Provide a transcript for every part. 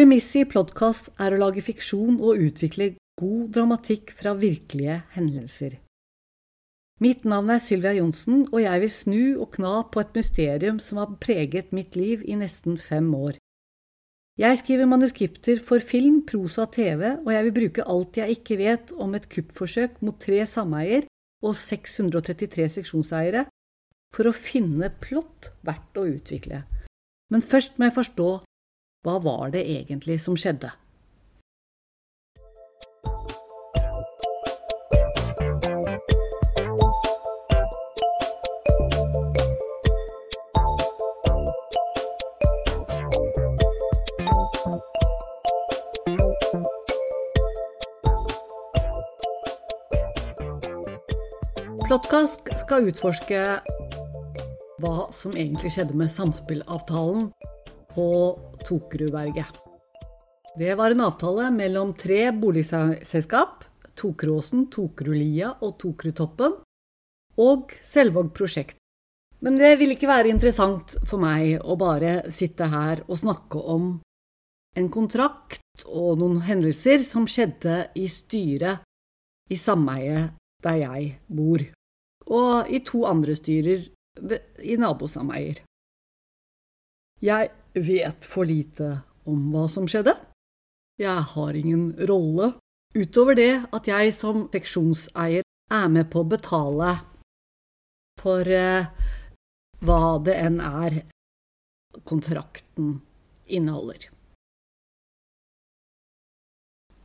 Premisset i Plodkast er å lage fiksjon og utvikle god dramatikk fra virkelige hendelser. Mitt navn er Sylvia Johnsen, og jeg vil snu og kna på et mysterium som har preget mitt liv i nesten fem år. Jeg skriver manuskripter for film, prosa, TV, og jeg vil bruke alt jeg ikke vet om et kuppforsøk mot tre sameier og 633 seksjonseiere for å finne plott verdt å utvikle. Men først må jeg forstå hva var det egentlig som skjedde? Plottkast skal utforske hva som egentlig skjedde med samspillavtalen på Tokerudberget. Det var en avtale mellom tre boligselskap, Tokeråsen, Tokerudlia og Tokerudtoppen, og Selvåg prosjekt. Men det vil ikke være interessant for meg å bare sitte her og snakke om en kontrakt og noen hendelser som skjedde i styret i sameiet der jeg bor og i to andre styrer i nabosameier. Jeg vet for lite om hva som skjedde. Jeg har ingen rolle utover det at jeg som seksjonseier er med på å betale for eh, hva det enn er kontrakten inneholder.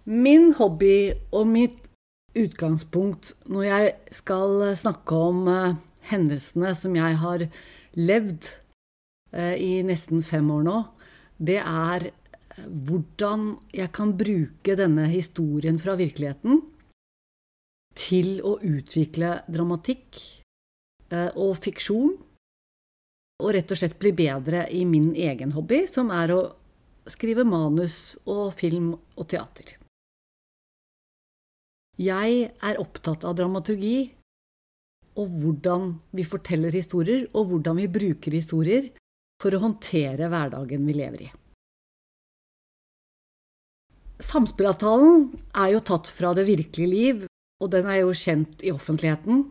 Min hobby og mitt utgangspunkt når jeg skal snakke om eh, hendelsene som jeg har levd i nesten fem år nå, det er uh, hvordan jeg kan bruke denne historien fra virkeligheten til å utvikle dramatikk og fiksjon, og rett og slett bli bedre i min egen hobby, som er å skrive manus og film og teater. Jeg er opptatt av dramaturgi og hvordan vi forteller historier, og hvordan vi bruker historier for å håndtere hverdagen vi lever i. Samspillavtalen er jo tatt fra det virkelige liv, og den er jo kjent i offentligheten,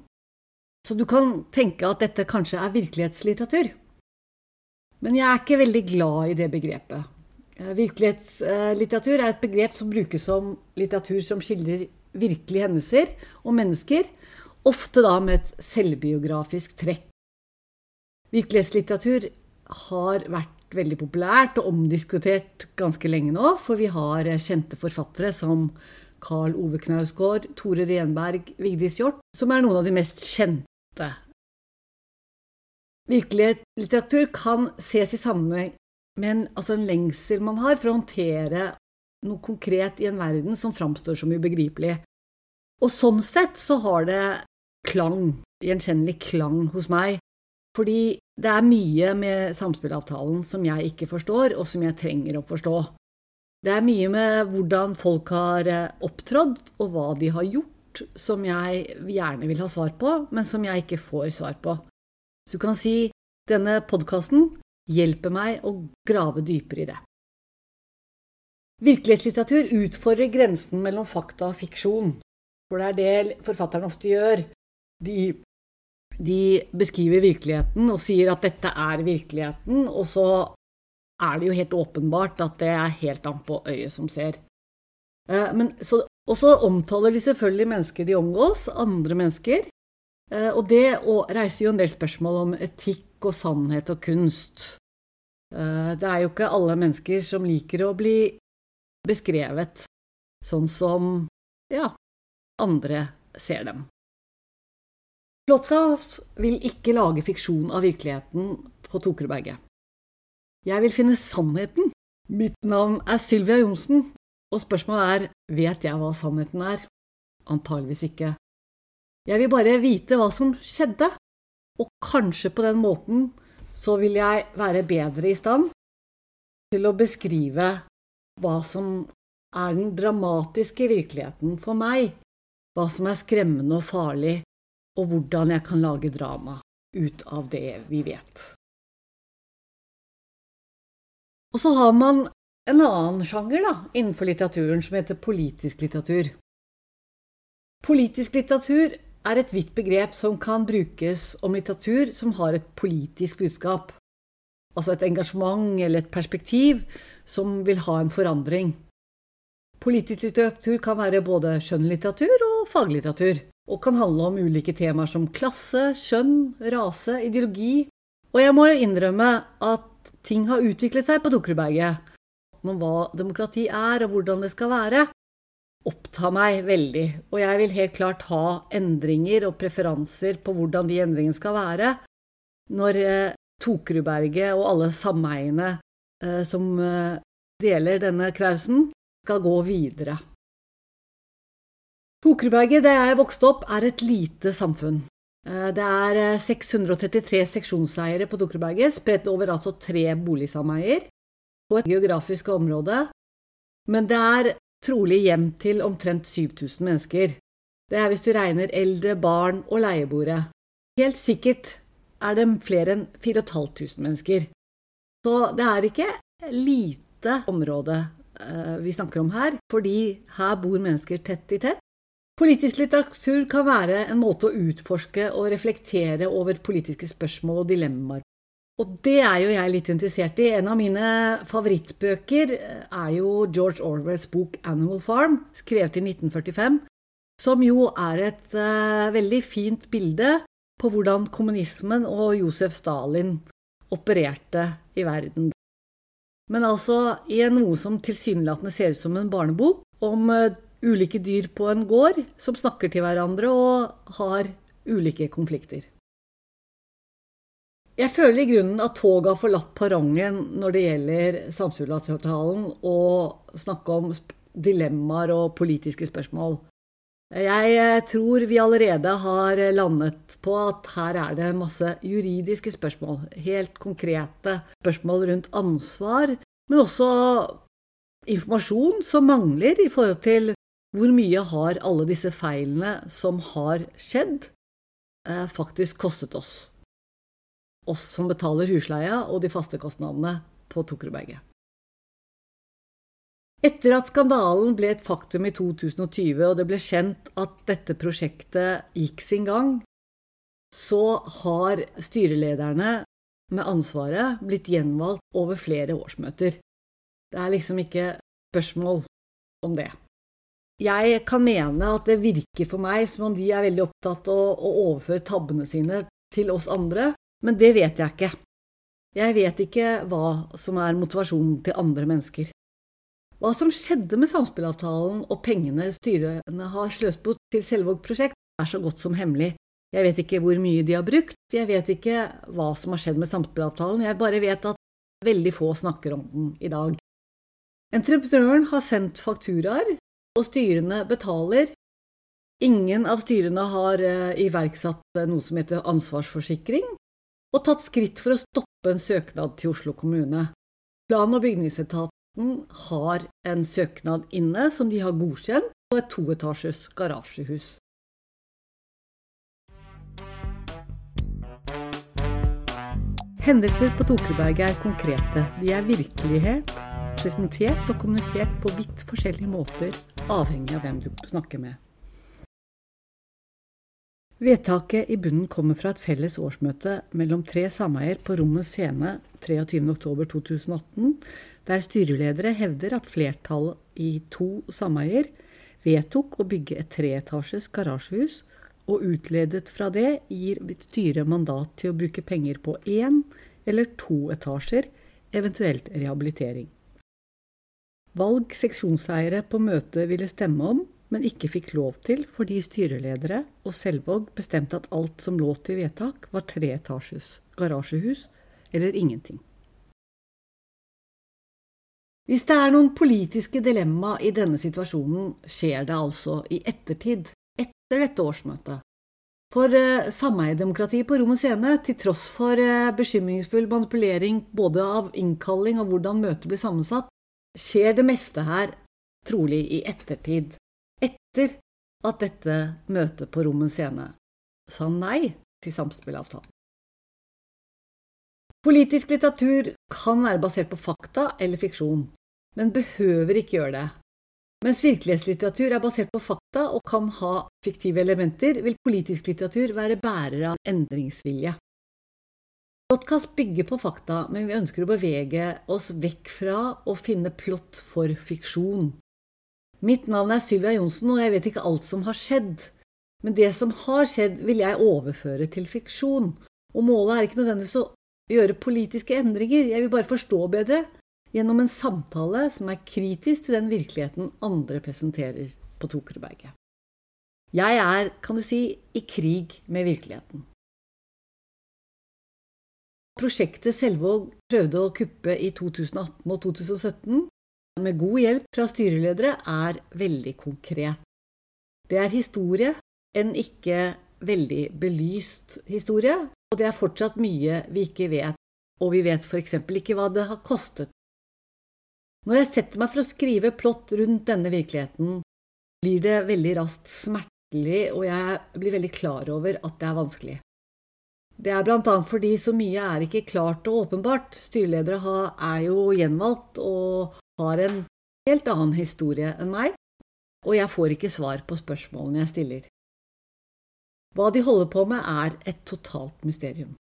så du kan tenke at dette kanskje er virkelighetslitteratur. Men jeg er ikke veldig glad i det begrepet. Virkelighetslitteratur er et begrep som brukes som litteratur som skildrer virkelige hendelser og mennesker, ofte da med et selvbiografisk trekk. Virkelighetslitteratur har vært veldig populært og omdiskutert ganske lenge nå, for vi har kjente forfattere som Karl Ove Knausgård, Tore Renberg, Vigdis Hjorth, som er noen av de mest kjente. Virkelighetslitteratur kan ses i sammenheng med en, altså en lengsel man har for å håndtere noe konkret i en verden som framstår som ubegripelig. Og sånn sett så har det klang, gjenkjennelig klang hos meg, fordi det er mye med samspillavtalen som jeg ikke forstår, og som jeg trenger å forstå. Det er mye med hvordan folk har eh, opptrådt, og hva de har gjort, som jeg gjerne vil ha svar på, men som jeg ikke får svar på. Så du kan si denne podkasten hjelper meg å grave dypere i det. Virkelighetslitteratur utfordrer grensen mellom fakta og fiksjon, for det er det forfatterne ofte gjør. De, de, beskriver virkeligheten og sier at dette er virkeligheten, og så er det jo helt åpenbart at det er helt an på øyet som ser. Eh, men, så, og så omtaler de selvfølgelig mennesker de omgås, andre mennesker, eh, og det reiser jo en del spørsmål om etikk og sannhet og kunst. Eh, det er jo ikke alle mennesker som liker å bli beskrevet sånn som ja, andre ser dem. Plothouse vil ikke lage fiksjon av virkeligheten på Tokerberget. Jeg vil finne sannheten. Mitt navn er Sylvia Johnsen, og spørsmålet er vet jeg hva sannheten er? Antageligvis ikke. Jeg vil bare vite hva som skjedde, og kanskje på den måten så vil jeg være bedre i stand til å beskrive hva som er den dramatiske virkeligheten for meg, hva som er skremmende og farlig, og hvordan jeg kan lage drama ut av det vi vet. Og så har man en annen sjanger da, innenfor litteraturen som heter politisk litteratur. Politisk litteratur er et vidt begrep som kan brukes om litteratur som har et politisk budskap, altså et engasjement eller et perspektiv som vil ha en forandring. Politisk litteratur kan være både skjønnlitteratur og faglitteratur, og kan handle om ulike temaer som klasse, kjønn, rase, ideologi, og jeg må jo innrømme at ting har utviklet seg på Dukkerudberget om hva demokrati er, og hvordan det skal være, opptar meg veldig. Og jeg vil helt klart ha endringer og preferanser på hvordan de endringene skal være, når eh, Tokerudberget og alle sameiene eh, som eh, deler denne krausen, skal gå videre. Tokerudberget, der jeg vokste opp, er et lite samfunn. Eh, det er 633 eh, seksjonseiere på Tokerudberget, spredt over altså tre boligsameier på et geografisk område, men det er trolig hjem til omtrent 7000 mennesker. Det er hvis du regner eldre, barn og leieboere. Helt sikkert er det flere enn 4500 mennesker. Så det er ikke lite område eh, vi snakker om her, fordi her bor mennesker tett i tett. Politisk litteratur kan være en måte å utforske og reflektere over politiske spørsmål og dilemmaer og det er jo jeg litt interessert i. En av mine favorittbøker er jo George Orwells bok 'Animal Farm', skrevet i 1945, som jo er et uh, veldig fint bilde på hvordan kommunismen og Josef Stalin opererte i verden. Men altså i noe som tilsynelatende ser ut som en barnebok om uh, ulike dyr på en gård som snakker til hverandre og har ulike konflikter. Jeg føler i grunnen at toget har forlatt perrongen når det gjelder samfunnsavtalen og snakke om dilemmaer og politiske spørsmål. Jeg eh, tror vi allerede har landet på at her er det masse juridiske spørsmål. Helt konkrete spørsmål rundt ansvar, men også informasjon som mangler i forhold til hvor mye har alle disse feilene som har skjedd, eh, faktisk kostet oss oss som betaler husleia og de faste kostnadene på Tokerudberget. Etter at skandalen ble et faktum i 2020 og det ble kjent at dette prosjektet gikk sin gang, så har styrelederne med ansvaret blitt gjenvalgt over flere årsmøter. Det er liksom ikke spørsmål om det. Jeg kan mene at det virker for meg som om de er veldig opptatt av å overføre tabbene sine til oss andre, men det vet jeg ikke. Jeg vet ikke hva som er motivasjonen til andre mennesker. Hva som skjedde med samspillavtalen og pengene styrene har sløst bort til Selvåg prosjekt, er så godt som hemmelig. Jeg vet ikke hvor mye de har brukt, jeg vet ikke hva som har skjedd med samspillavtalen, jeg bare vet at veldig få snakker om den i dag. Entreprenøren har sendt fakturaer, og styrene betaler. Ingen av styrene har eh, iverksatt noe som heter ansvarsforsikring, og tatt skritt for å stoppe en søknad til Oslo kommune. Plan- og bygningsetaten har en søknad inne som de har godkjent på et toetasjes garasjehus. Hendelser på Tokerberget er konkrete. De er virkelighet, presentert og kommunisert på vidt forskjellige måter, avhengig av hvem du snakker med. Vedtaket i bunnen kommer fra et felles årsmøte mellom tre sameier på Rommet scene 23.10.2018, der styreledere hevder at flertallet i to sameier vedtok å bygge et treetasjes garasjehus, og utledet fra det gir styret mandat til å bruke penger på én eller to etasjer, eventuelt rehabilitering. Valg seksjonseiere på møtet ville stemme om, men ikke fikk lov til fordi styreledere og Selvåg bestemte at alt som lå til vedtak, var tre etasjes garasjehus eller ingenting. Hvis det er noen politiske dilemma i denne situasjonen, skjer det altså i ettertid, etter dette årsmøtet. For eh, sameiedemokratiet på Rom og Scene, til tross for eh, bekymringsfull manipulering både av innkalling og hvordan møtet blir sammensatt, skjer det meste her trolig i ettertid etter at dette møtet på Rommens scene sa nei til samspillavtalen. Politisk litteratur kan være basert på fakta eller fiksjon. men behøver ikke gjøre det. Mens virkelighetslitteratur er basert på fakta og kan ha fiktive elementer, vil politisk litteratur være bærer av endringsvilje. Podkast bygger på fakta, men vi ønsker å bevege oss vekk fra å finne plott for fiksjon. Mitt navn er Sylvia Johnsen, og jeg vet ikke alt som har skjedd. Men det som har skjedd, vil jeg overføre til fiksjon. Og målet er ikke nødvendigvis å gjøre politiske endringer, jeg vil bare forstå bedre gjennom en samtale som er kritisk til den virkeligheten andre presenterer på Tokerberget. Jeg er, kan du si, i krig med virkeligheten. Prosjektet Selvåg prøvde å kuppe i 2018 og 2017, med god hjelp fra styreledere, er veldig konkret. Det er historie, en ikke veldig belyst historie, og det er fortsatt mye vi ikke vet, og vi vet eksempel ikke hva det har kostet. Når jeg setter meg for å skrive plott rundt denne virkeligheten, blir det veldig raskt smertelig, og jeg blir veldig klar over at det er vanskelig. Det er annet fordi så mye er ikke klart og åpenbart. Styreledere er jo gjenvalgt og har en helt annen historie enn meg, og jeg får ikke svar på spørsmålene jeg stiller. Hva de holder på med, er et totalt mysterium.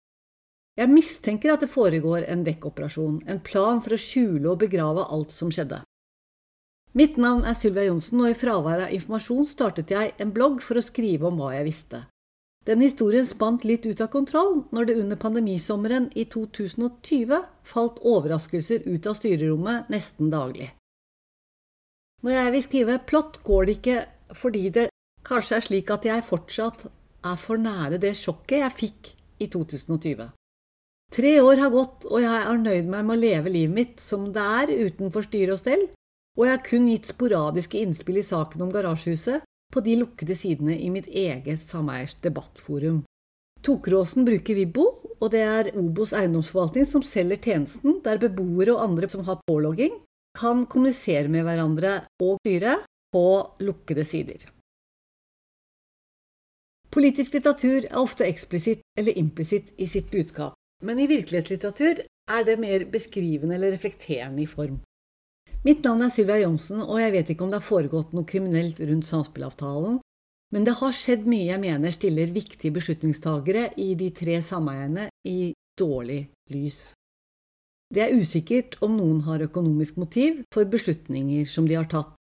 Jeg mistenker at det foregår en dekkoperasjon, en plan for å skjule og begrave alt som skjedde. Mitt navn er Sylvia Johnsen, og i fravær av informasjon startet jeg en blogg for å skrive om hva jeg visste. Den historien spant litt ut av kontroll når det under pandemisommeren i 2020 falt overraskelser ut av styrerommet nesten daglig. Når jeg vil skrive plott, går det ikke fordi det kanskje er slik at jeg fortsatt er for nære det sjokket jeg fikk i 2020. Tre år har gått, og jeg er nøyd meg med å leve livet mitt som det er, utenfor styre og stell, og jeg har kun gitt sporadiske innspill i saken om garasjehuset på de lukkede sidene i mitt eget sameiers debattforum. Tokeråsen bruker Vibbo, og det er Obos eiendomsforvaltning som selger tjenesten, der beboere og andre som har pålogging, kan kommunisere med hverandre og styret på lukkede sider. Politisk litteratur er ofte eksplisitt eller implisitt i sitt budskap, men i virkelighetslitteratur er det mer beskrivende eller reflekterende i form. Mitt navn er Sylvia Johnsen, og jeg vet ikke om det har foregått noe kriminelt rundt samspillavtalen, men det har skjedd mye jeg mener stiller viktige beslutningstagere i de tre sameiene i dårlig lys. Det er usikkert om noen har økonomisk motiv for beslutninger som de har tatt.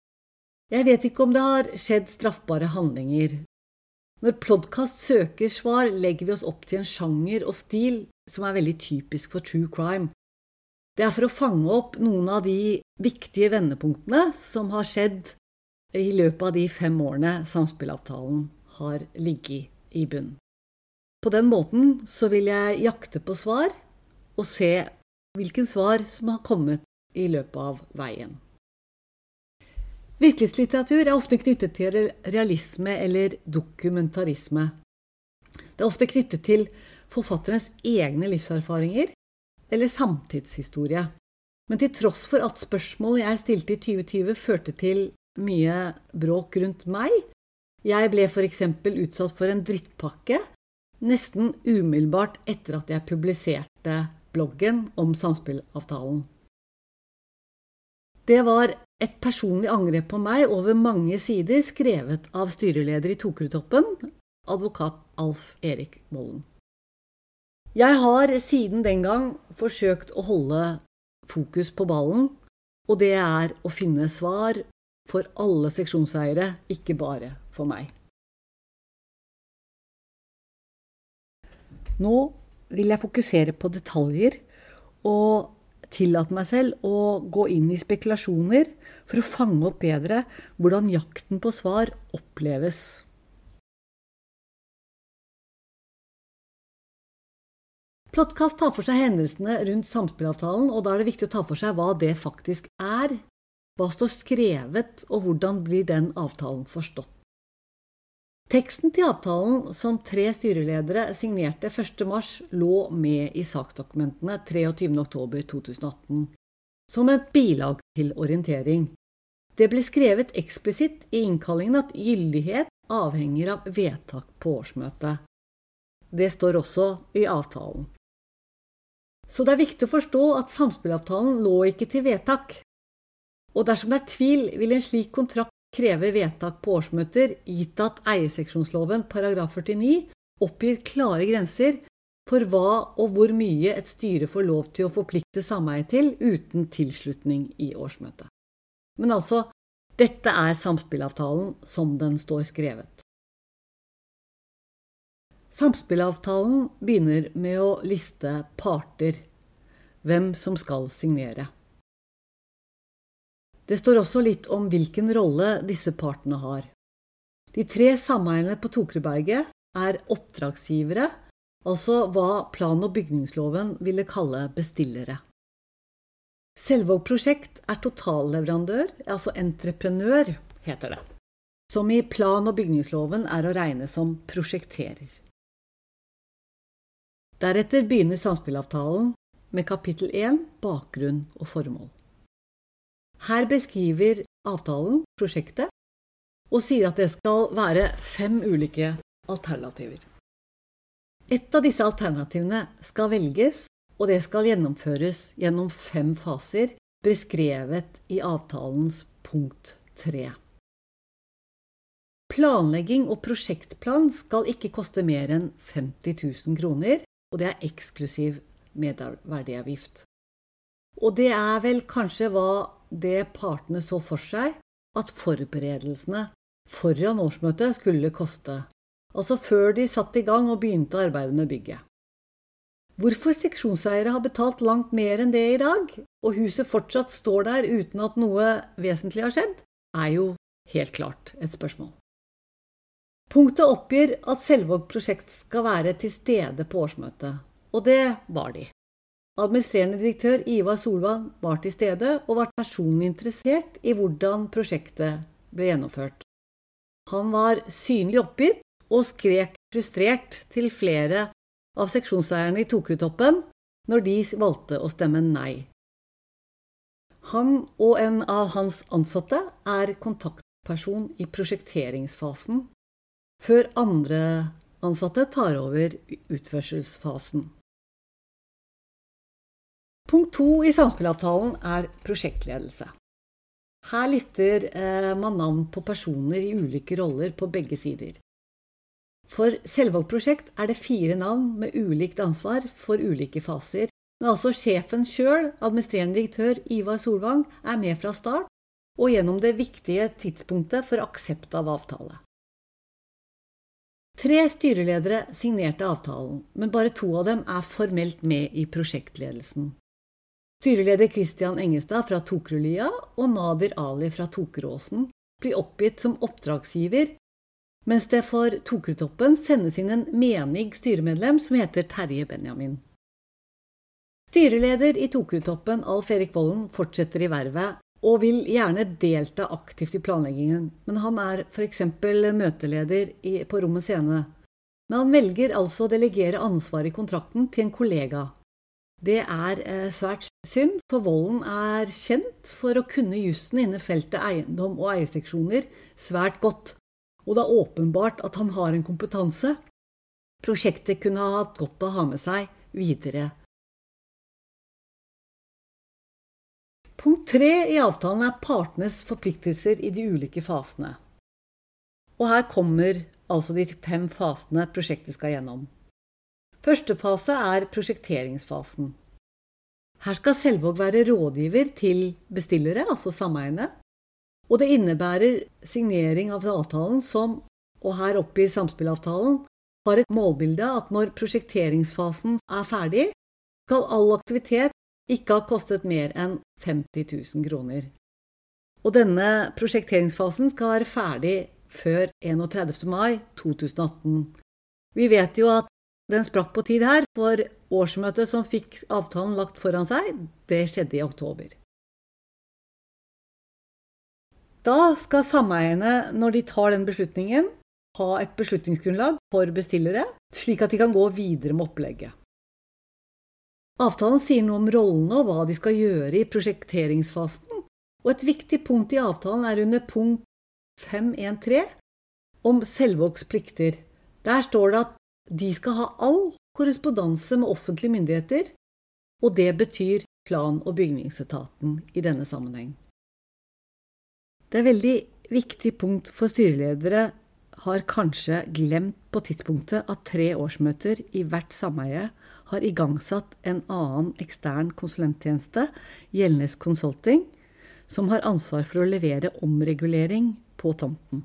Jeg vet ikke om det har skjedd straffbare handlinger, når Plodkast søker svar, legger vi oss opp til en sjanger og stil som er veldig typisk for true crime. Det er for å fange opp noen av de viktige vendepunktene som har skjedd i løpet av de fem årene samspillavtalen har ligget i bunn. På den måten så vil jeg jakte på svar og se hvilken svar som har kommet i løpet av veien. Virkelighetslitteratur er ofte knyttet til realisme eller dokumentarisme. Det er ofte knyttet til forfatterens egne livserfaringer eller samtidshistorie. Men til tross for at spørsmålet jeg stilte i 2020 førte til mye bråk rundt meg, jeg ble f.eks. utsatt for en drittpakke nesten umiddelbart etter at jeg publiserte bloggen om samspillavtalen. Det var et personlig angrep på meg over mange sider, skrevet av styreleder i Tokerudtoppen, advokat Alf Erik Vollen. Jeg har siden den gang forsøkt å holde fokus på ballen, og det er å finne svar for alle seksjonseiere, ikke bare for meg. Nå vil jeg fokusere på detaljer og tillate meg selv å gå inn i spekulasjoner for å fange opp bedre hvordan jakten på svar oppleves. Plottkast tar for seg hendelsene rundt samspillavtalen, og da er det viktig å ta for seg hva det faktisk er, hva står skrevet, og hvordan blir den avtalen forstått. Teksten til avtalen som tre styreledere signerte 1.3, lå med i saksdokumentene 23.10.2018 som et bilag til orientering. Det ble skrevet eksplisitt i innkallingen at gyldighet avhenger av vedtak på årsmøtet. Det står også i avtalen. Så det er viktig å forstå at samspillavtalen lå ikke til vedtak. Og dersom det er tvil, vil en slik kontrakt kreve vedtak på årsmøter, gitt at eierseksjonsloven paragraf 49 oppgir klare grenser for hva og hvor mye et styre får lov til å forplikte sameiet til uten tilslutning i årsmøtet. Men altså, dette er samspillavtalen som den står skrevet. Samspillavtalen begynner med å liste parter, hvem som skal signere. Det står også litt om hvilken rolle disse partene har. De tre sameiene på Tokerudberget er oppdragsgivere, altså hva plan- og bygningsloven ville kalle bestillere. Selvåg prosjekt er totalleverandør, altså entreprenør, heter det, som i plan- og bygningsloven er å regne som prosjekterer. Deretter begynner samspillavtalen med kapittel 1 bakgrunn og formål. Her beskriver avtalen prosjektet og sier at det skal være fem ulike alternativer. Et av disse alternativene skal velges, og det skal gjennomføres gjennom fem faser beskrevet i avtalens punkt 3. Planlegging og prosjektplan skal ikke koste mer enn 50 000 kroner, og det er eksklusiv medverdiavgift. Og det er vel kanskje hva det partene så for seg at forberedelsene foran årsmøtet skulle koste, altså før de satte i gang og begynte arbeidet med bygget. Hvorfor seksjonseiere har betalt langt mer enn det i dag, og huset fortsatt står der uten at noe vesentlig har skjedd, er jo helt klart et spørsmål. Punktet oppgir at Selvåg prosjekt skal være til stede på årsmøtet, og det var de. Administrerende direktør Ivar Solvang var til stede og var personlig interessert i hvordan prosjektet ble gjennomført. Han var synlig oppgitt og skrek frustrert til flere av seksjonseierne i Tokutoppen når de valgte å stemme nei. Han og en av hans ansatte er kontaktperson i prosjekteringsfasen, før andre ansatte tar over utførselsfasen. Punkt to i samspillavtalen er prosjektledelse. Her lister eh, man navn på personer i ulike roller på begge sider. For Selvåg prosjekt er det fire navn med ulikt ansvar for ulike faser, men altså sjefen sjøl, administrerende direktør Ivar Solvang, er med fra start og gjennom det viktige tidspunktet for aksept av avtale. Tre styreledere signerte avtalen, men bare to av dem er formelt med i prosjektledelsen. Styreleder Christian Engestad fra Tokrulia og Nadir Ali fra Tokeråsen blir oppgitt som oppdragsgiver, mens det for Tokerudtoppen sendes inn en menig styremedlem som heter Terje Benjamin. Styreleder i Tokerudtoppen, Alf Erik Vollen, fortsetter i vervet og vil gjerne delta aktivt i planleggingen, men han er f.eks. møteleder på Rommet Scene. Men han velger altså å delegere ansvaret i kontrakten til en kollega, det er eh, svært synd, for Volden er kjent for å kunne jussen innen feltet eiendom og eierseksjoner svært godt, og det er åpenbart at han har en kompetanse prosjektet kunne ha hatt godt å ha med seg videre. Punkt tre i avtalen er partenes forpliktelser i de ulike fasene. Og her kommer altså de fem fasene prosjektet skal gjennom. Første fase er prosjekteringsfasen. Her skal Selvåg være rådgiver til bestillere, altså sameiene. Og det innebærer signering av avtalen som, og her oppe i samspillavtalen, har et målbilde at når prosjekteringsfasen er ferdig, skal all aktivitet ikke har kostet mer enn 50 000 kroner. Og denne prosjekteringsfasen skal være ferdig før 31. mai 2018. Vi vet jo at den sprakk på tid her, for årsmøtet som fikk avtalen lagt foran seg, det skjedde i oktober. Da skal sameiene, når de tar den beslutningen, ha et beslutningsgrunnlag for bestillere, slik at de kan gå videre med opplegget. Avtalen sier noe om rollene og hva de skal gjøre i prosjekteringsfasen, og et viktig punkt i avtalen er under punkt 513 om selvvågsplikter. Der står det at de skal ha all korrespondanse med offentlige myndigheter, og det betyr plan- og bygningsetaten i denne sammenheng. Det er veldig viktig punkt for styreledere har kanskje glemt på tidspunktet at tre årsmøter i hvert sameie har igangsatt en annen ekstern konsulenttjeneste, Gjeldnes Consulting, som har ansvar for å levere omregulering på tomten.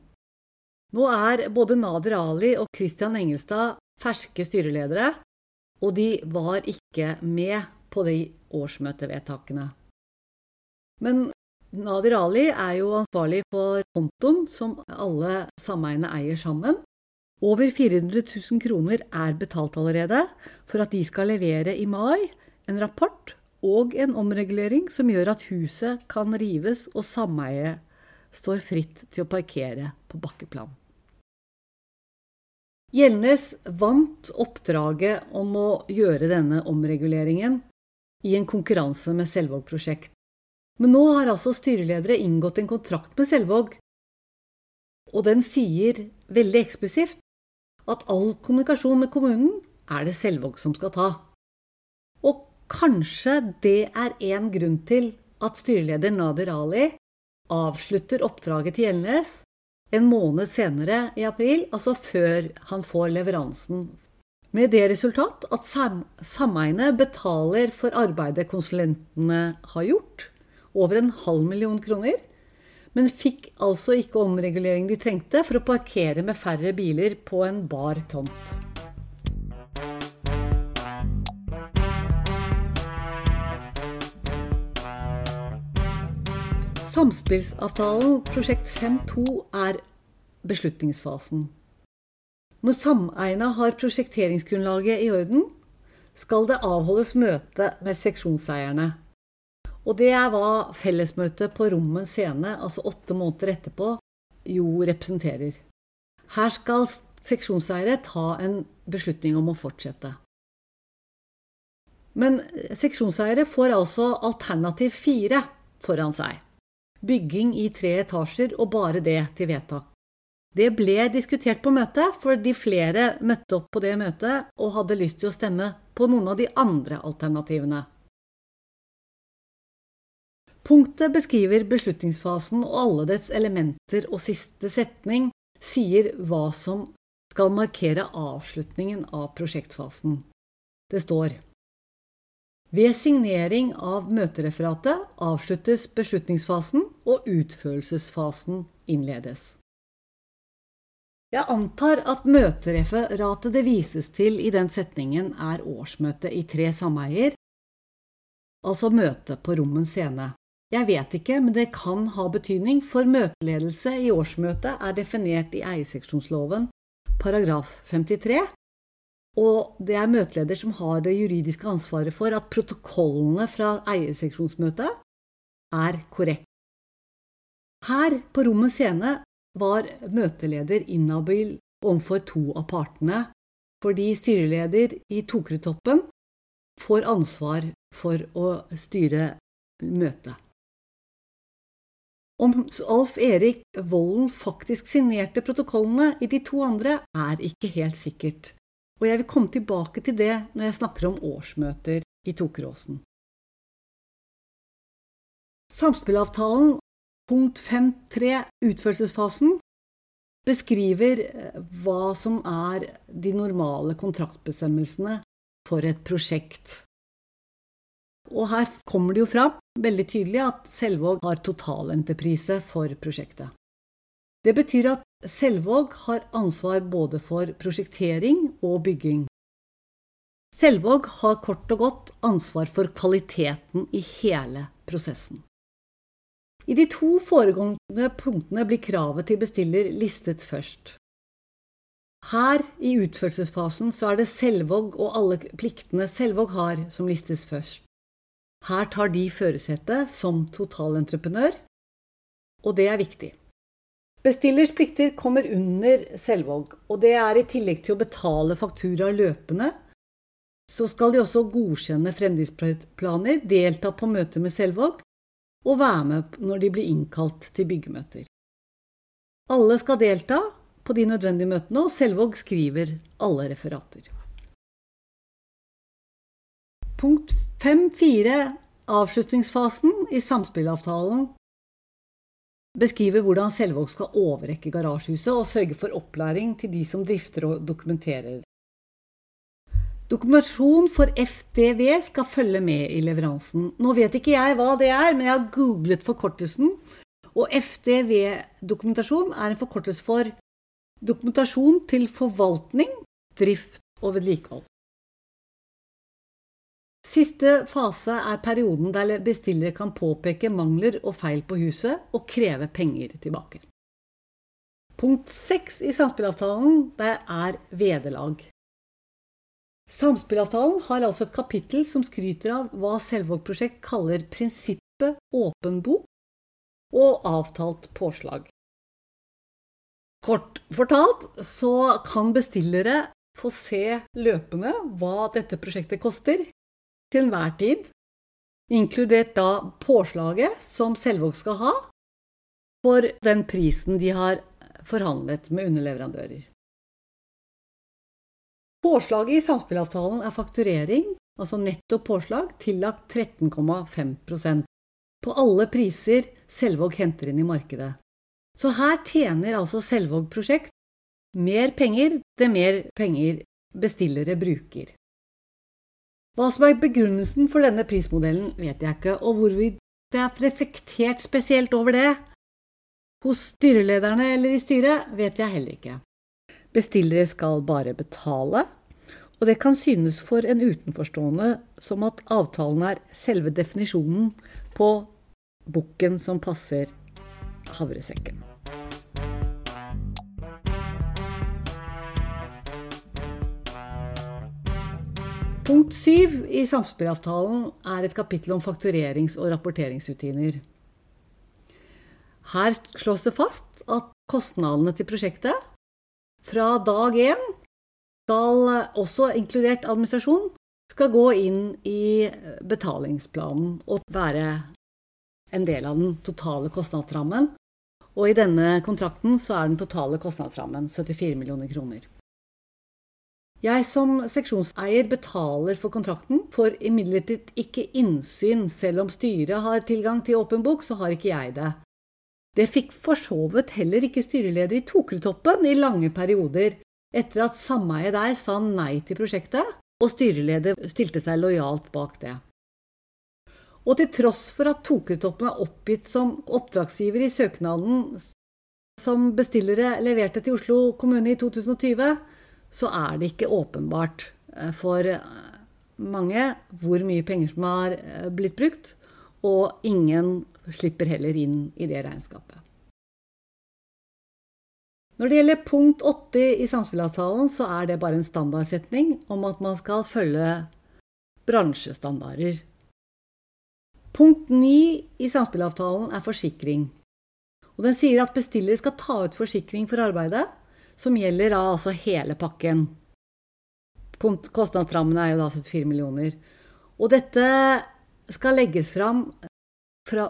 Nå er både Nader Ali og Christian Engelstad ferske styreledere, og de var ikke med på de årsmøtevedtakene. Men Nadir Ali er jo ansvarlig for kontoen som alle sameiene eier sammen. Over 400 000 kroner er betalt allerede for at de skal levere i mai en rapport og en omregulering som gjør at huset kan rives og sameiet står fritt til å parkere på bakkeplan. Gjeldnes vant oppdraget om å gjøre denne omreguleringen i en konkurranse med Selvåg prosjekt. Men nå har altså styreledere inngått en kontrakt med Selvåg, og den sier veldig eksplisitt at all kommunikasjon med kommunen er det Selvåg som skal ta. Og kanskje det er én grunn til at styreleder Nader Ali avslutter oppdraget til Gjelnes en måned senere i april, altså før han får leveransen. Med det resultat at sameiene betaler for arbeidet konsulentene har gjort, over en halv million kroner, men fikk altså ikke omregulering de trengte for å parkere med færre biler på en bar tomt. Samspillsavtalen prosjekt 5.2 er beslutningsfasen. Når sameiene har prosjekteringsgrunnlaget i orden, skal det avholdes møte med seksjonseierne. Og det er hva fellesmøtet på Rommen scene, altså åtte måneder etterpå, jo representerer. Her skal seksjonseiere ta en beslutning om å fortsette. Men seksjonseiere får altså alternativ fire foran seg. Bygging i tre etasjer og bare det til vedtak. Det ble diskutert på møtet, fordi flere møtte opp på det møtet og hadde lyst til å stemme på noen av de andre alternativene. Punktet beskriver beslutningsfasen og alle dets elementer, og siste setning sier hva som skal markere avslutningen av prosjektfasen. Det står ved signering av møtereferatet avsluttes beslutningsfasen, og utførelsesfasen innledes. Jeg antar at møtereferatet det vises til i den setningen, er årsmøtet i tre sameier, altså møtet på Rommens scene. Jeg vet ikke, men det kan ha betydning, for møteledelse i årsmøtet er definert i eierseksjonsloven paragraf 53, og det er møteleder som har det juridiske ansvaret for at protokollene fra eierseksjonsmøtet er korrekt. Her på rommet scene var møteleder inhabil overfor to av partene, fordi styreleder i Tokerudtoppen får ansvar for å styre møtet. Om Alf Erik Volden faktisk signerte protokollene i de to andre, er ikke helt sikkert, og jeg vil komme tilbake til det når jeg snakker om årsmøter i Tokeråsen. Samspillavtalen punkt 5.3 utførelsesfasen beskriver eh, hva som er de normale kontraktbestemmelsene for et prosjekt. Og her kommer det jo fram veldig tydelig at Selvåg har totalentreprise for prosjektet. Det betyr at Selvåg har ansvar både for prosjektering og bygging. Selvåg har kort og godt ansvar for kvaliteten i hele prosessen. I de to foregående punktene blir kravet til bestiller listet først. Her, i utførelsesfasen, så er det Selvåg og alle pliktene Selvåg har, som listes først. Her tar de førersetet som totalentreprenør, og det er viktig. Bestillers plikter kommer under Selvåg, og det er i tillegg til å betale faktura løpende, så skal de også godkjenne fremdriftsplaner, delta på møter med Selvåg og være med når de blir innkalt til byggemøter. Alle skal delta på de nødvendige møtene, og Selvåg skriver alle referater. Punkt 4. 5.4. Avslutningsfasen i samspillavtalen beskriver hvordan Selvåg skal overrekke garasjehuset og sørge for opplæring til de som drifter og dokumenterer. Dokumentasjon for FDV skal følge med i leveransen. Nå vet ikke jeg hva det er, men jeg har googlet forkortelsen. Og FDV-dokumentasjon er en forkortelse for dokumentasjon til forvaltning, drift og vedlikehold. Siste fase er perioden der bestillere kan påpeke mangler og feil på huset og kreve penger tilbake. Punkt seks i samspillavtalen er vederlag. Samspillavtalen har altså et kapittel som skryter av hva Selvåg prosjekt kaller prinsippet åpen bok og avtalt påslag. Kort fortalt så kan bestillere få se løpende hva dette prosjektet koster, til enhver tid, inkludert da påslaget som Selvåg skal ha for den prisen de har forhandlet med underleverandører. Påslaget i samspillavtalen er fakturering, altså netto påslag, tillagt 13,5% på alle priser Selvåg henter inn i markedet. Så her tjener altså Selvåg prosjekt mer penger det mer penger bestillere bruker. Hva som er begrunnelsen for denne prismodellen, vet jeg ikke, og hvorvidt det er reflektert spesielt over det hos styrelederne eller i styret, vet jeg heller ikke. Bestillere skal bare betale, og det kan synes for en utenforstående som at avtalen er selve definisjonen på bukken som passer havresekken. Punkt syv i samspillavtalen er et kapittel om fakturerings- og rapporteringsrutiner. Her slås det fast at kostnadene til prosjektet fra dag én skal, også inkludert administrasjon, skal gå inn i betalingsplanen og være en del av den totale kostnadsrammen. Og i denne kontrakten så er den totale kostnadsrammen 74 millioner kroner. Jeg som seksjonseier betaler for kontrakten, får imidlertid ikke innsyn. Selv om styret har tilgang til åpen bok, så har ikke jeg det. Det fikk for så vidt heller ikke styreleder i Tokretoppen i lange perioder, etter at sameiet der sa nei til prosjektet, og styreleder stilte seg lojalt bak det. Og til tross for at Tokretoppen er oppgitt som oppdragsgiver i søknaden som bestillere leverte til Oslo kommune i 2020, så er det ikke åpenbart eh, for eh, mange hvor mye penger som har eh, blitt brukt, og ingen slipper heller inn i det regnskapet. Når det gjelder punkt 80 i samspillavtalen, så er det bare en standardsetning om at man skal følge bransjestandarder. Punkt 9 i samspillavtalen er forsikring. Og den sier at bestiller skal ta ut forsikring for arbeidet som gjelder da altså hele pakken. Kostnadsrammen er jo da 74 millioner. Og dette skal legges fram fra,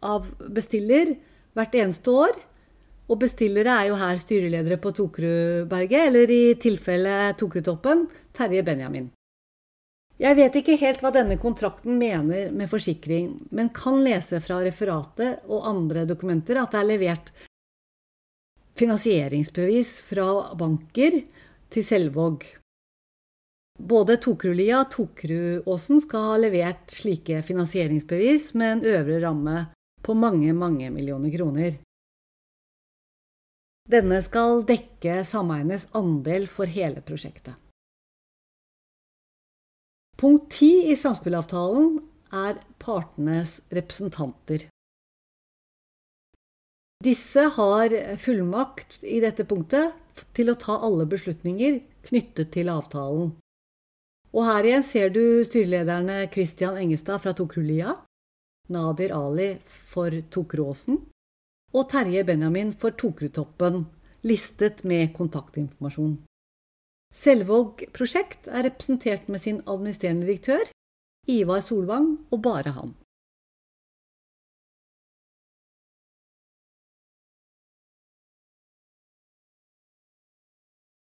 av bestiller hvert eneste år. Og bestillere er jo her styreledere på Tokerudberget, eller i tilfelle Tokerudtoppen, Terje Benjamin. Jeg vet ikke helt hva denne kontrakten mener med forsikring, men kan lese fra referatet og andre dokumenter at det er levert finansieringsbevis fra banker til Selvåg. Både Tokrulia og Tokruåsen skal ha levert slike finansieringsbevis med en øvre ramme på mange, mange millioner kroner. Denne skal dekke sameienes andel for hele prosjektet. Punkt 10 i samspillavtalen er partenes representanter. Disse har fullmakt i dette punktet til å ta alle beslutninger knyttet til avtalen. Og her igjen ser du styrelederne Christian Engestad fra Tokrulia, Nadir Ali for Tokråsen og Terje Benjamin for Tokrutoppen, listet med kontaktinformasjon. Selvåg prosjekt er representert med sin administrerende direktør, Ivar Solvang, og bare han.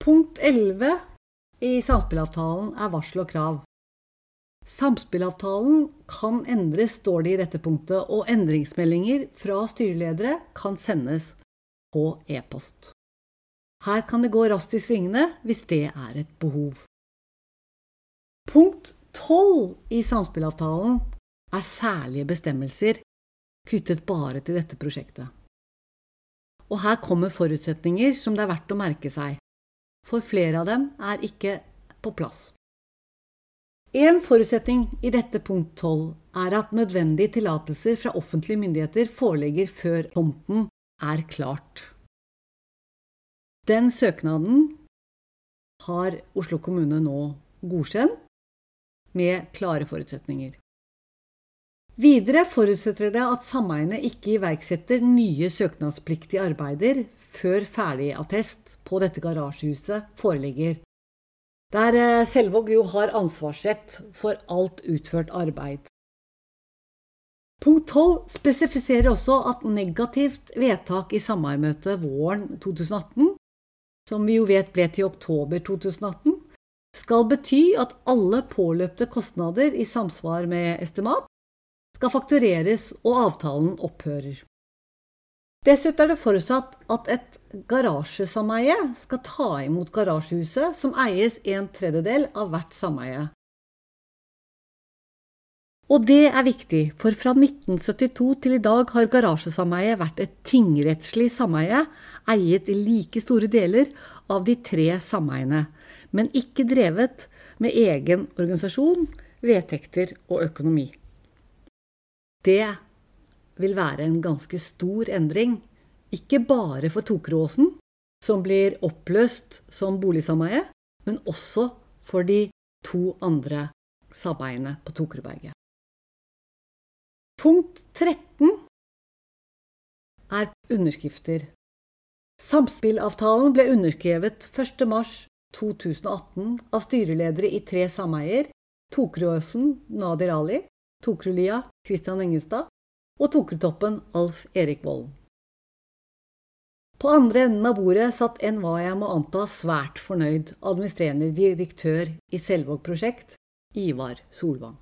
Punkt 11 i samspillavtalen er varsel og krav. Samspillavtalen kan endres, står det i dette punktet, og endringsmeldinger fra styreledere kan sendes på e-post. Her kan det gå raskt i svingene hvis det er et behov. Punkt 12 i samspillavtalen er særlige bestemmelser knyttet bare til dette prosjektet. Og her kommer forutsetninger som det er verdt å merke seg, for flere av dem er ikke på plass. En forutsetning i dette punkt 12 er at nødvendige tillatelser fra offentlige myndigheter foreligger før tomten er klart. Den søknaden har Oslo kommune nå godkjent med klare forutsetninger. Videre forutsetter det at sameiene ikke iverksetter nye søknadspliktige arbeider før ferdigattest på dette garasjehuset foreligger der eh, Selvåg jo har ansvarsrett for alt utført arbeid. Punkt 12 spesifiserer også at negativt vedtak i sameiermøtet våren 2018, som vi jo vet ble til oktober 2018, skal bety at alle påløpte kostnader i samsvar med estimat skal faktureres og avtalen opphører. Dessuten er det forutsatt at et garasjesameie skal ta imot garasjehuset, som eies en tredjedel av hvert sameie. Og det er viktig, for fra 1972 til i dag har garasjesameiet vært et tingrettslig sameie, eiet i like store deler av de tre sameiene, men ikke drevet med egen organisasjon, vedtekter og økonomi. Det vil være en ganske stor endring, ikke bare for Tokeråsen, som blir oppløst som boligsameie, men også for de to andre sameiene på Tokerudberget. Punkt 13 er underskrifter. Samspillavtalen ble underskrevet 1.3.2018 av styreledere i tre sameier, Tokeråsen, Nadir Ali, Tokerulia Christian Engelstad og Tokrutoppen Alf Erik Volden. På andre enden av bordet satt en hva jeg må anta svært fornøyd administrerende direktør i Selvåg prosjekt, Ivar Solvang.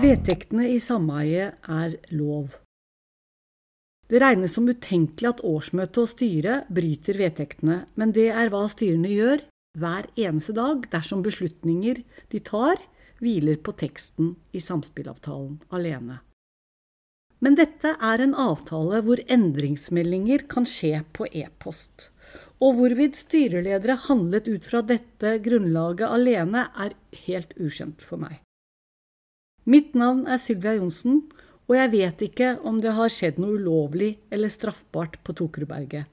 Vedtektene i sameiet er lov. Det regnes som utenkelig at årsmøtet og styret bryter vedtektene, men det er hva styrene gjør hver eneste dag dersom beslutninger de tar, hviler på teksten i samspillavtalen alene. Men dette er en avtale hvor endringsmeldinger kan skje på e-post. Og hvorvidt styreledere handlet ut fra dette grunnlaget alene, er helt ukjent for meg. Mitt navn er Sylvia Johnsen, og jeg vet ikke om det har skjedd noe ulovlig eller straffbart på Tokerudberget.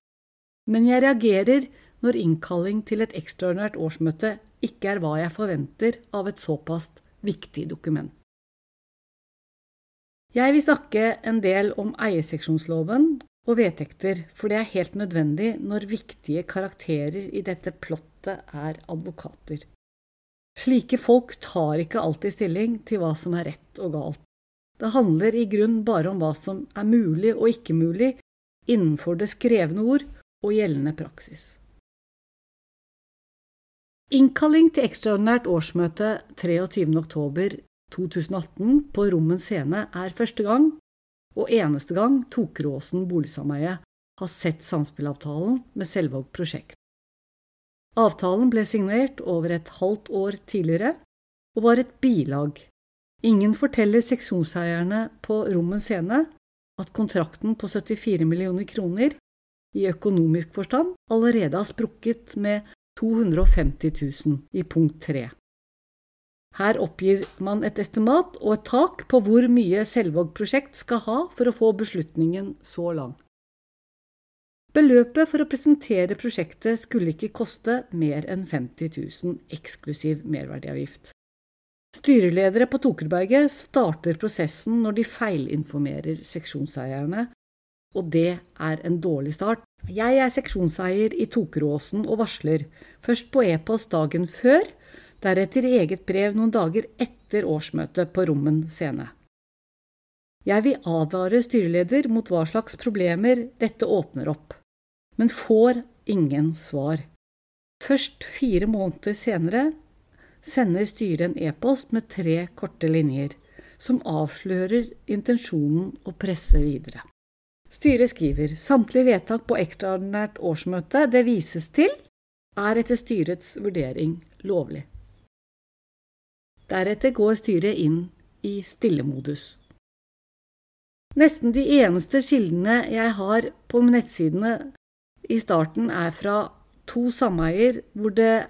Men jeg reagerer når innkalling til et ekstraordinært årsmøte ikke er hva jeg forventer av et såpass viktig dokument. Jeg vil snakke en del om eierseksjonsloven og vedtekter, for det er helt nødvendig når viktige karakterer i dette plottet er advokater. Slike folk tar ikke alltid stilling til hva som er rett og galt. Det handler i grunn bare om hva som er mulig og ikke mulig innenfor det skrevne ord og gjeldende praksis. Innkalling til ekstraordinært årsmøte 23.10.2018 på Rommen scene er første gang og eneste gang Tokeråsen boligsameie har sett samspillavtalen med Selvåg prosjekt. Avtalen ble signert over et halvt år tidligere og var et bilag Ingen forteller seksjonseierne på Rommen scene at kontrakten på 74 millioner kroner i økonomisk forstand allerede har sprukket med 250 000 i punkt 3. Her oppgir man et estimat og et tak på hvor mye Selvåg prosjekt skal ha for å få beslutningen så lang. Beløpet for å presentere prosjektet skulle ikke koste mer enn 50 000 eksklusiv merverdiavgift. Styreledere på Tokerberget starter prosessen når de feilinformerer seksjonseierne, og det er en dårlig start. Jeg er seksjonseier i Tokeråsen og varsler, først på e-post dagen før, deretter i eget brev noen dager etter årsmøtet på Rommen scene. Jeg vil advare styreleder mot hva slags problemer dette åpner opp, men får ingen svar. Først fire måneder senere sender styret en e-post med tre korte linjer, som avslører intensjonen å presse videre. Styret skriver samtlige vedtak på ekstraordinært årsmøte det vises til, er etter styrets vurdering lovlig. Deretter går styret inn i stillemodus. Nesten de eneste kildene jeg har på nettsidene i starten, er fra to sameier hvor det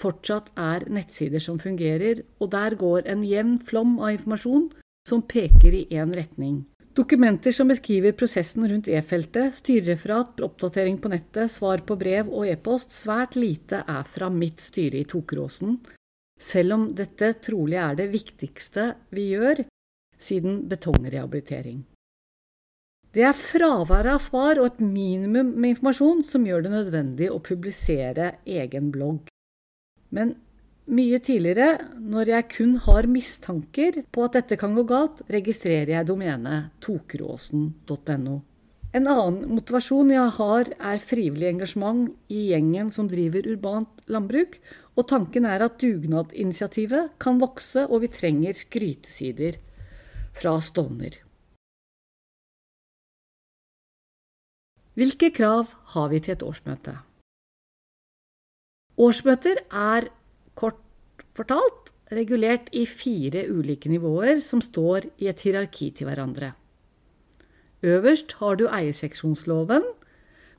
fortsatt er nettsider som fungerer, og der går en jevn flom av informasjon som peker i én retning. Dokumenter som beskriver prosessen rundt e-feltet, styrereferat, oppdatering på nettet, svar på brev og e-post, svært lite er fra mitt styre i Tokeråsen, selv om dette trolig er det viktigste vi gjør siden betongrehabilitering. Det er fraværet av svar og et minimum med informasjon som gjør det nødvendig å publisere egen blogg. Men mye tidligere, når jeg kun har mistanker på at dette kan gå galt, registrerer jeg domenet tokeråsen.no. En annen motivasjon jeg har, er frivillig engasjement i gjengen som driver urbant landbruk, og tanken er at dugnadinitiativet kan vokse, og vi trenger skrytesider fra Stovner. Hvilke krav har vi til et årsmøte? Årsmøter er kort fortalt regulert i fire ulike nivåer som står i et hierarki til hverandre. Øverst har du eierseksjonsloven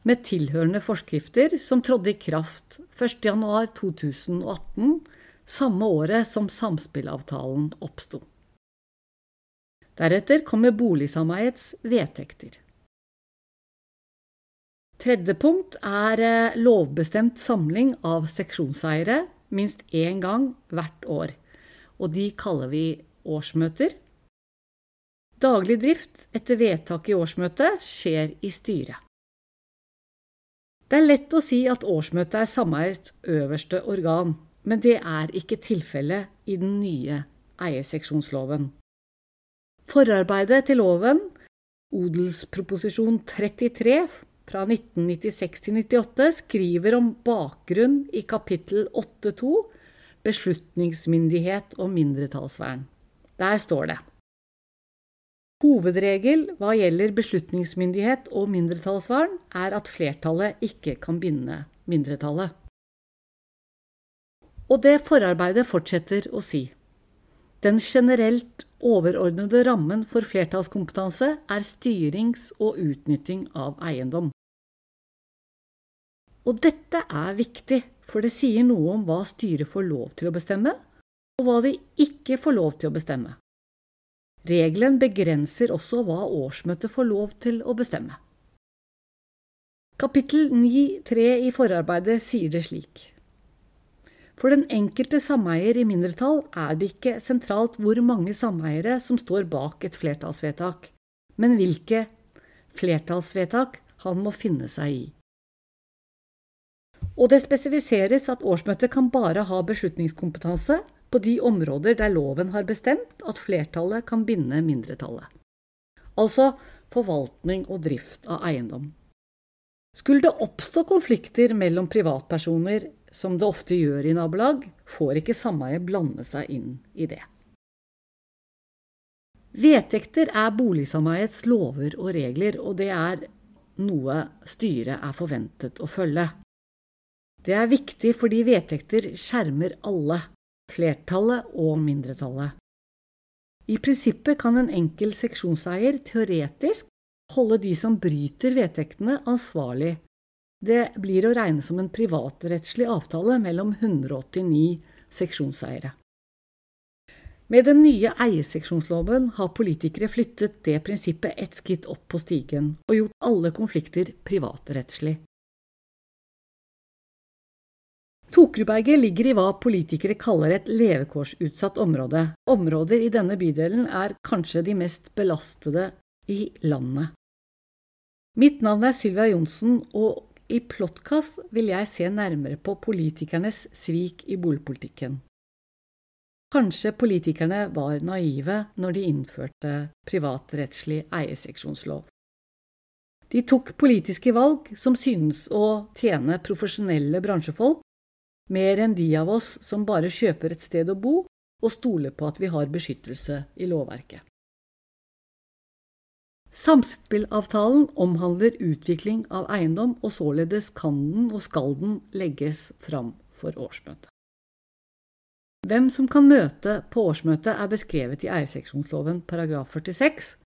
med tilhørende forskrifter som trådte i kraft 1.1.2018, samme året som samspillavtalen oppsto. Deretter kommer boligsameiets vedtekter. Tredje punkt er eh, lovbestemt samling av seksjonseiere minst én gang hvert år, og de kaller vi årsmøter. Daglig drift etter vedtak i årsmøtet skjer i styret. Det er lett å si at årsmøtet er sameiets øverste organ, men det er ikke tilfellet i den nye eierseksjonsloven. Forarbeidet til loven, odelsproposisjon 33 fra 1996 til 98 skriver om bakgrunn i kapittel 8.2 beslutningsmyndighet og mindretallsvern. Der står det Hovedregel hva gjelder beslutningsmyndighet og mindretallsvern, er at flertallet ikke kan binde mindretallet. Og det forarbeidet fortsetter å si. Den generelt overordnede rammen for flertallskompetanse er styrings- og utnytting av eiendom. Og dette er viktig, for det sier noe om hva styret får lov til å bestemme, og hva de ikke får lov til å bestemme. Regelen begrenser også hva årsmøtet får lov til å bestemme. Kapittel 9.3 i forarbeidet sier det slik. For den enkelte sameier i mindretall er det ikke sentralt hvor mange sameiere som står bak et flertallsvedtak, men hvilke flertallsvedtak han må finne seg i. Og det spesifiseres at årsmøtet kan bare ha beslutningskompetanse på de områder der loven har bestemt at flertallet kan binde mindretallet. Altså forvaltning og drift av eiendom. Skulle det oppstå konflikter mellom privatpersoner, som det ofte gjør i nabolag, får ikke sameiet blande seg inn i det. Vedtekter er boligsameiets lover og regler, og det er noe styret er forventet å følge. Det er viktig fordi vedtekter skjermer alle, flertallet og mindretallet. I prinsippet kan en enkel seksjonseier teoretisk holde de som bryter vedtektene, ansvarlig. Det blir å regne som en privatrettslig avtale mellom 189 seksjonseiere. Med den nye eierseksjonsloven har politikere flyttet det prinsippet ett skritt opp på stigen og gjort alle konflikter privatrettslig. Tokerudberget ligger i hva politikere kaller et levekårsutsatt område. Områder i denne bydelen er kanskje de mest belastede i landet. Mitt navn er Sylvia Johnsen, og i Plottkast vil jeg se nærmere på politikernes svik i boligpolitikken. Kanskje politikerne var naive når de innførte privatrettslig eierseksjonslov. De tok politiske valg som synes å tjene profesjonelle bransjefolk mer enn de av oss som bare kjøper et sted å bo og stoler på at vi har beskyttelse i lovverket. Samspillavtalen omhandler utvikling av eiendom, og således kan den og skal den legges fram for årsmøtet. Hvem som kan møte på årsmøtet er beskrevet i eierseksjonsloven paragraf 46,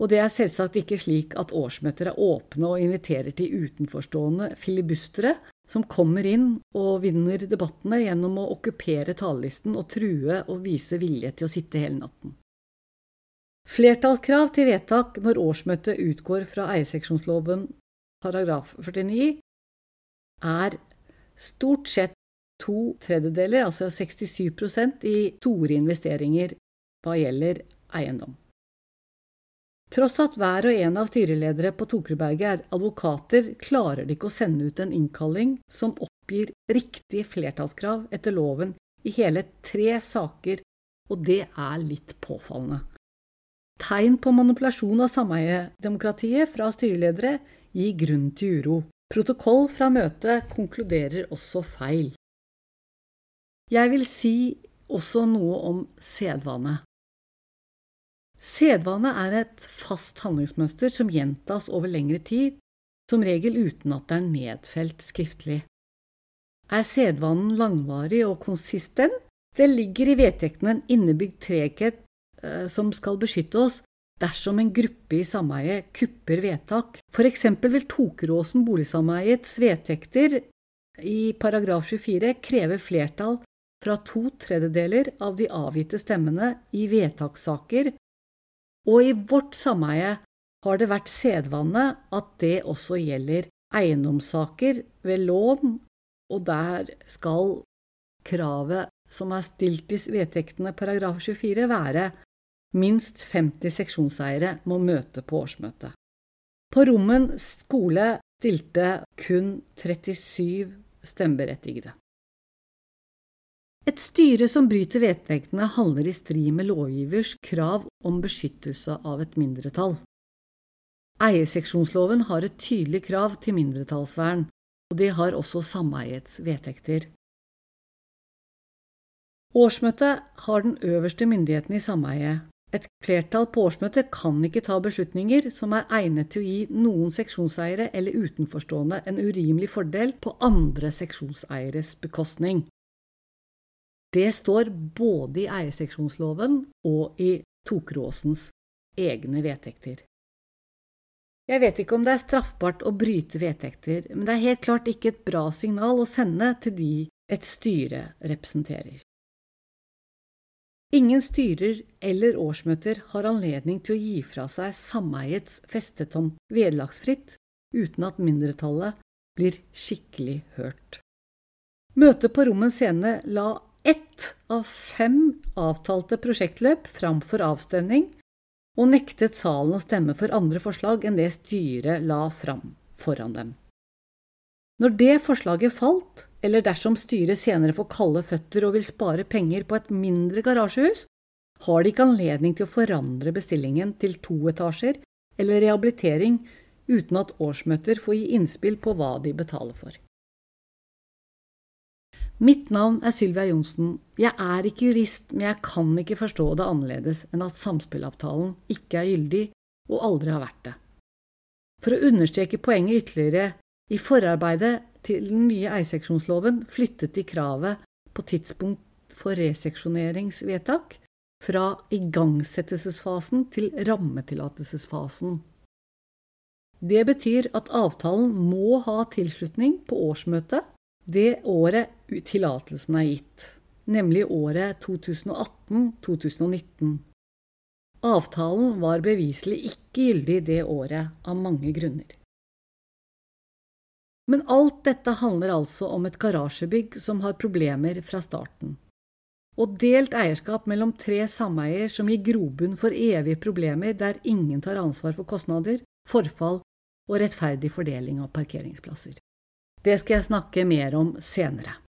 og det er selvsagt ikke slik at årsmøter er åpne og inviterer til utenforstående filibustere som kommer inn og vinner debattene gjennom å okkupere talerlisten og true og vise vilje til å sitte hele natten. Flertallskrav til vedtak når årsmøtet utgår fra eierseksjonsloven paragraf 49, er stort sett to tredjedeler, altså 67% i store investeringer hva gjelder eiendom. Tross at hver og en av styreledere på Tokerudberget er advokater, klarer de ikke å sende ut en innkalling som oppgir riktig flertallskrav etter loven i hele tre saker, og det er litt påfallende. Tegn på manipulasjon av sameiedemokratiet fra styreledere gir grunn til uro. Protokoll fra møtet konkluderer også feil. Jeg vil si også noe om sedvane. Sedvane er et fast handlingsmønster som gjentas over lengre tid, som regel uten at det er nedfelt skriftlig. Er sedvanen langvarig og konsistent? Det ligger i vedtektene en innebygd treghet eh, som skal beskytte oss dersom en gruppe i sameiet kupper vedtak. For vil Tokeråsen boligsameiets vedtekter i paragraf 24 kreve flertall fra to tredjedeler av de avgitte stemmene i vedtakssaker, og i vårt sameie har det vært sedvane at det også gjelder eiendomssaker ved lån, og der skal kravet som er stilt i vedtektene paragraf 24 være minst 50 seksjonseiere må møte på årsmøtet. På Rommen skole stilte kun 37 stemmeberettigede. Et styre som bryter vedtektene, handler i strid med lovgivers krav om beskyttelse av et mindretall. Eierseksjonsloven har et tydelig krav til mindretallsvern, og det har også sameiets vedtekter. Årsmøtet har den øverste myndigheten i sameiet. Et flertall på årsmøtet kan ikke ta beslutninger som er egnet til å gi noen seksjonseiere eller utenforstående en urimelig fordel på andre seksjonseieres bekostning. Det står både i eierseksjonsloven og i Tokeråsens egne vedtekter. Jeg vet ikke om det er straffbart å bryte vedtekter, men det er helt klart ikke et bra signal å sende til de et styre representerer. Ingen styrer eller årsmøter har anledning til å gi fra seg sameiets festetomt vederlagsfritt uten at mindretallet blir skikkelig hørt. Møtet på Rommen scene la ett av fem avtalte prosjektløp framfor avstemning, og nektet salen å stemme for andre forslag enn det styret la fram foran dem. Når det forslaget falt, eller dersom styret senere får kalde føtter og vil spare penger på et mindre garasjehus, har de ikke anledning til å forandre bestillingen til to etasjer eller rehabilitering uten at årsmøter får gi innspill på hva de betaler for. Mitt navn er Sylvia Johnsen. Jeg er ikke jurist, men jeg kan ikke forstå det annerledes enn at samspillavtalen ikke er gyldig og aldri har vært det. For å understreke poenget ytterligere, i forarbeidet til den nye eierseksjonsloven flyttet de kravet på tidspunkt for reseksjoneringsvedtak fra igangsettelsesfasen til rammetillatelsesfasen. Det betyr at avtalen må ha tilslutning på årsmøtet det året tillatelsen er gitt, nemlig året 2018–2019. Avtalen var beviselig ikke gyldig det året av mange grunner. Men alt dette handler altså om et garasjebygg som har problemer fra starten. Og delt eierskap mellom tre sameier som gir grobunn for evige problemer der ingen tar ansvar for kostnader, forfall og rettferdig fordeling av parkeringsplasser. Det skal jeg snakke mer om senere.